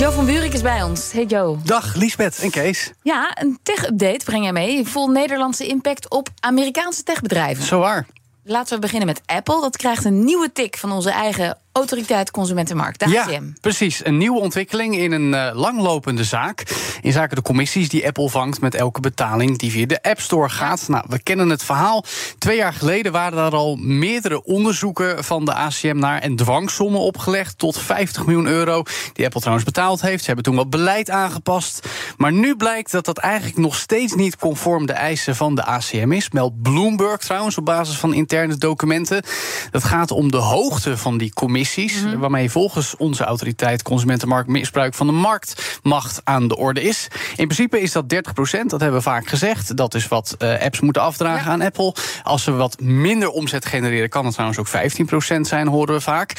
Joe van Buurik is bij ons. Hey Joe. Dag Liesbeth en Kees. Ja, een tech-update breng jij mee. Vol Nederlandse impact op Amerikaanse techbedrijven. Zo waar. Laten we beginnen met Apple. Dat krijgt een nieuwe tik van onze eigen Autoriteit Consumentenmarkt, de Ja, ACM. precies. Een nieuwe ontwikkeling in een eh, langlopende zaak. In zaken de commissies die Apple vangt met elke betaling die via de App Store gaat. Nou, we kennen het verhaal. Twee jaar geleden waren er al meerdere onderzoeken van de ACM naar en dwangsommen opgelegd tot 50 miljoen euro. Die Apple trouwens betaald heeft. Ze hebben toen wat beleid aangepast. Maar nu blijkt dat dat eigenlijk nog steeds niet conform de eisen van de ACM is. Meldt Bloomberg trouwens op basis van interne documenten. Dat gaat om de hoogte van die commissies. Waarmee volgens onze autoriteit Consumentenmarkt misbruik van de marktmacht aan de orde is. In principe is dat 30% Dat hebben we vaak gezegd. Dat is wat eh, apps moeten afdragen Ja. aan Apple. Als ze wat minder omzet genereren, kan het trouwens ook 15% zijn, horen we vaak.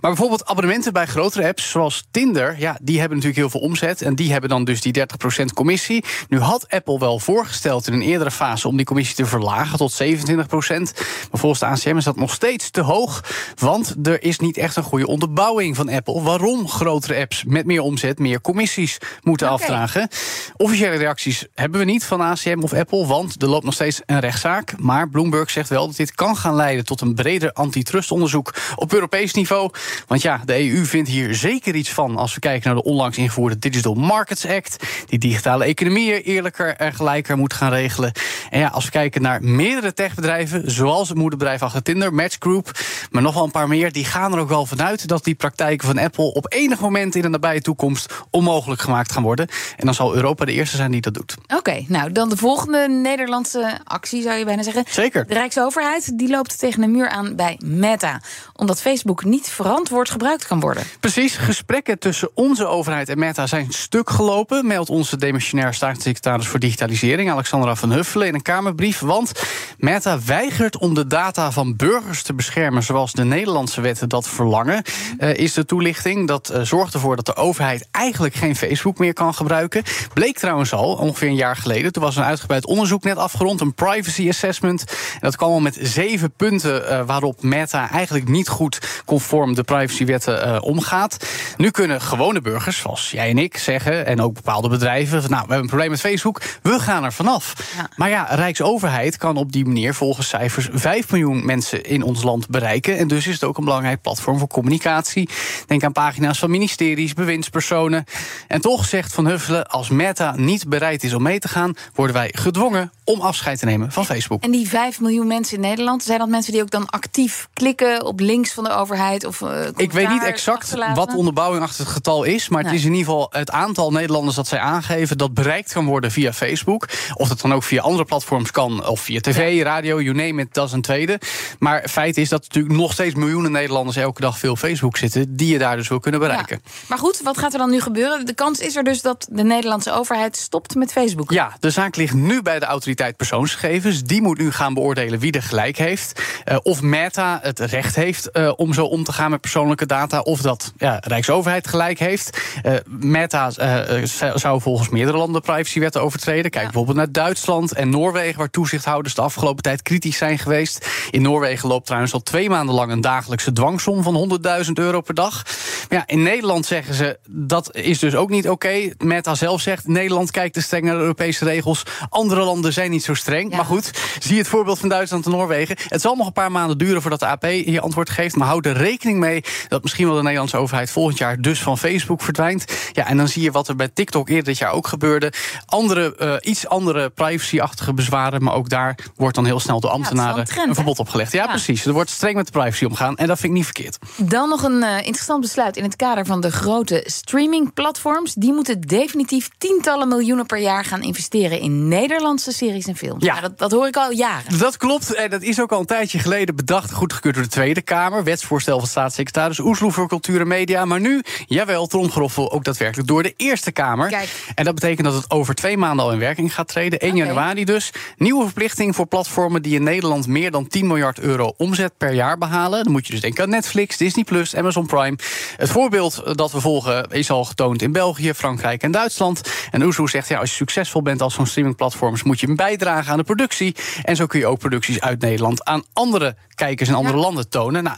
Maar bijvoorbeeld abonnementen bij grotere apps, zoals Tinder, ja, die hebben natuurlijk heel veel omzet. En die hebben dan dus die 30% commissie. Nu had Apple wel voorgesteld in een eerdere fase om die commissie te verlagen tot 27% Maar volgens de ACM is dat nog steeds te hoog. Want er is niet echt een goede onderbouwing van Apple. Waarom grotere apps met meer omzet meer commissies moeten Oké. afdragen. Officiële reacties hebben we niet van ACM of Apple, want er loopt nog steeds een rechtszaak. Maar Bloomberg zegt wel dat dit kan gaan leiden tot een breder antitrustonderzoek op Europees niveau. Want ja, de EU vindt hier zeker iets van als we kijken naar de onlangs ingevoerde Digital Markets Act, die digitale economieën eerlijker en gelijker moet gaan regelen. En ja, als we kijken naar meerdere techbedrijven, zoals het moederbedrijf achter Tinder, Match Group, maar nog wel een paar meer, die gaan er ook wel vanuit dat die praktijken van Apple op enig moment in de nabije toekomst onmogelijk gemaakt gaan worden. En dan zal Europa de eerste zijn die dat doet. Oké, nou dan de volgende Nederlandse actie zou je bijna zeggen. Zeker. De Rijksoverheid die loopt tegen een muur aan bij Meta. Omdat Facebook niet verantwoord gebruikt kan worden. Precies, gesprekken tussen onze overheid en Meta zijn stuk gelopen, meldt onze demissionair staatssecretaris voor digitalisering, Alexandra van Huffelen, in een Kamerbrief. Want Meta weigert om de data van burgers te beschermen, zoals de Nederlandse wetten dat verlangen, eh, is de toelichting. Dat eh, zorgt ervoor dat de overheid eigenlijk geen Facebook meer kan gebruiken. Bleek trouwens al, ongeveer een jaar geleden. Toen was een uitgebreid onderzoek net afgerond, een privacy assessment. En dat kwam al met zeven punten eh, waarop Meta eigenlijk niet goed conform de privacywetten eh, omgaat. Nu kunnen gewone burgers, zoals jij en ik, zeggen, en ook bepaalde bedrijven, van, nou, we hebben een probleem met Facebook, we gaan er vanaf. Ja. Maar ja, Rijksoverheid kan op die manier volgens cijfers 5 miljoen mensen in ons land bereiken. En dus is het ook een belangrijk platform voor communicatie. Denk aan pagina's van ministeries, bewindspersonen. En toch zegt Van Huffelen, als Meta niet bereid is om mee te gaan, worden wij gedwongen om afscheid te nemen van Facebook. En die 5 miljoen mensen in Nederland, zijn dat mensen die ook dan actief klikken op links van de overheid? Of, eh, Ik weet niet exact wat de onderbouwing achter het getal is. Maar het is in ieder geval het aantal Nederlanders dat zij aangeven. dat bereikt kan worden via Facebook. Of dat dan ook via andere platforms kan. Of via tv, radio, you name it, dat is een tweede. Maar feit is dat er natuurlijk nog steeds miljoenen Nederlanders elke dag veel Facebook zitten. die je daar dus wil kunnen bereiken. Ja. Maar goed, wat gaat er dan nu gebeuren? De kans is er dus dat de Nederlandse overheid stopt met Facebook. Ja, de zaak ligt nu bij de autoriteit persoonsgegevens. Die moet nu gaan beoordelen wie er gelijk heeft. Eh, of Meta het recht heeft eh, om zo om te gaan met persoonlijke data. Of dat ja, Rijksoverheid gelijk heeft. Eh, Meta eh, zou- volgens meerdere landen de privacywetten overtreden. Kijk Ja. bijvoorbeeld naar Duitsland en Noorwegen, waar toezichthouders de afgelopen tijd kritisch zijn geweest. In Noorwegen loopt trouwens al twee maanden lang een dagelijkse dwangsom van 100.000 euro per dag. Maar ja, in Nederland zeggen ze dat is dus ook niet oké. Meta zelf zegt: Nederland kijkt te streng naar de Europese regels. Andere landen zijn niet zo streng. Ja. Maar goed, zie het voorbeeld van Duitsland en Noorwegen. Het zal nog een paar maanden duren voordat de AP hier antwoord geeft. Maar houd er rekening mee dat misschien wel de Nederlandse overheid volgend jaar dus van Facebook verdwijnt. Ja, en dan zie je wat er bij TikTok eerder dit jaar ook gebeurde. Andere, eh, iets andere privacy-achtige bezwaren. Maar ook daar wordt dan heel snel door ambtenaren een trend, een hè? verbod opgelegd. Ja, Ja. precies. Er wordt streng met de privacy omgaan. En dat vind ik niet verkeerd. Dan nog een eh, interessant besluit in het kader van de grote streamingplatforms. Die moeten definitief tientallen miljoenen per jaar gaan investeren in Nederlandse series en films. Ja. Dat, dat hoor ik al jaren. Dat klopt. En dat is ook al een tijdje geleden bedacht goedgekeurd door de Tweede Kamer. Wetsvoorstel van staatssecretaris Oesloe voor Cultuur en Media. Maar nu, jawel, tromgeroffel ook daadwerkelijk door de Eerste Kamer. Kijk. En dat betekent dat het over twee maanden al in werking gaat treden. 1 Oké. januari dus. Nieuwe verplichting voor platformen die in Nederland meer dan 10 miljard euro omzet per jaar behalen. Dan moet je dus denken aan Netflix, Disney Plus, Amazon Prime. Het voorbeeld dat we volgen is al getoond in België, Frankrijk en Duitsland. En Oesloe zegt, ja, als je succesvol bent als zo'n streamingplatforms, moet je bijdragen aan de productie. En zo kun je ook producties uit Nederland aan andere kijkers in andere landen tonen. Nou,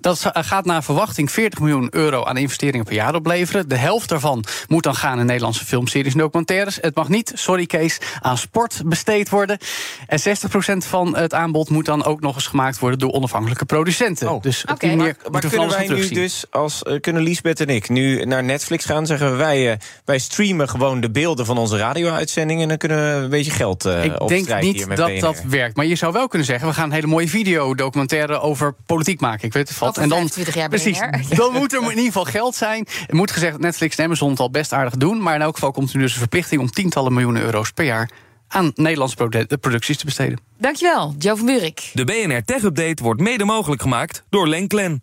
dat gaat naar verwachting 40 miljoen euro aan investeringen per jaar opleveren. De helft daarvan moet dan gaan in Nederlandse filmseries en documentaires. Het mag niet, sorry Kees, aan sport besteed worden. En 60% van het aanbod moet dan ook nog eens gemaakt worden door onafhankelijke producenten. Oh. Dus op Oké. die manier Maar- Maar kunnen wij nu dus, als eh, kunnen Liesbeth en ik nu naar Netflix gaan, zeggen wij, eh, wij streamen gewoon de beelden van onze radio-uitzendingen en dan kunnen we een beetje geld eh Ik denk niet met dat BNR. dat werkt. Maar je zou wel kunnen zeggen: we gaan een hele mooie videodocumentaire over politiek maken. Ik weet het wat. Over En dan, 25 jaar precies, BNR. dan moet er in ieder geval geld zijn. Het moet gezegd Netflix en Amazon het al best aardig doen. Maar in elk geval komt er dus een verplichting om tientallen miljoenen euro's per jaar aan Nederlandse produ- producties te besteden. Dankjewel, Joe van Buurik. De BNR Tech Update wordt mede mogelijk gemaakt door Lenklen.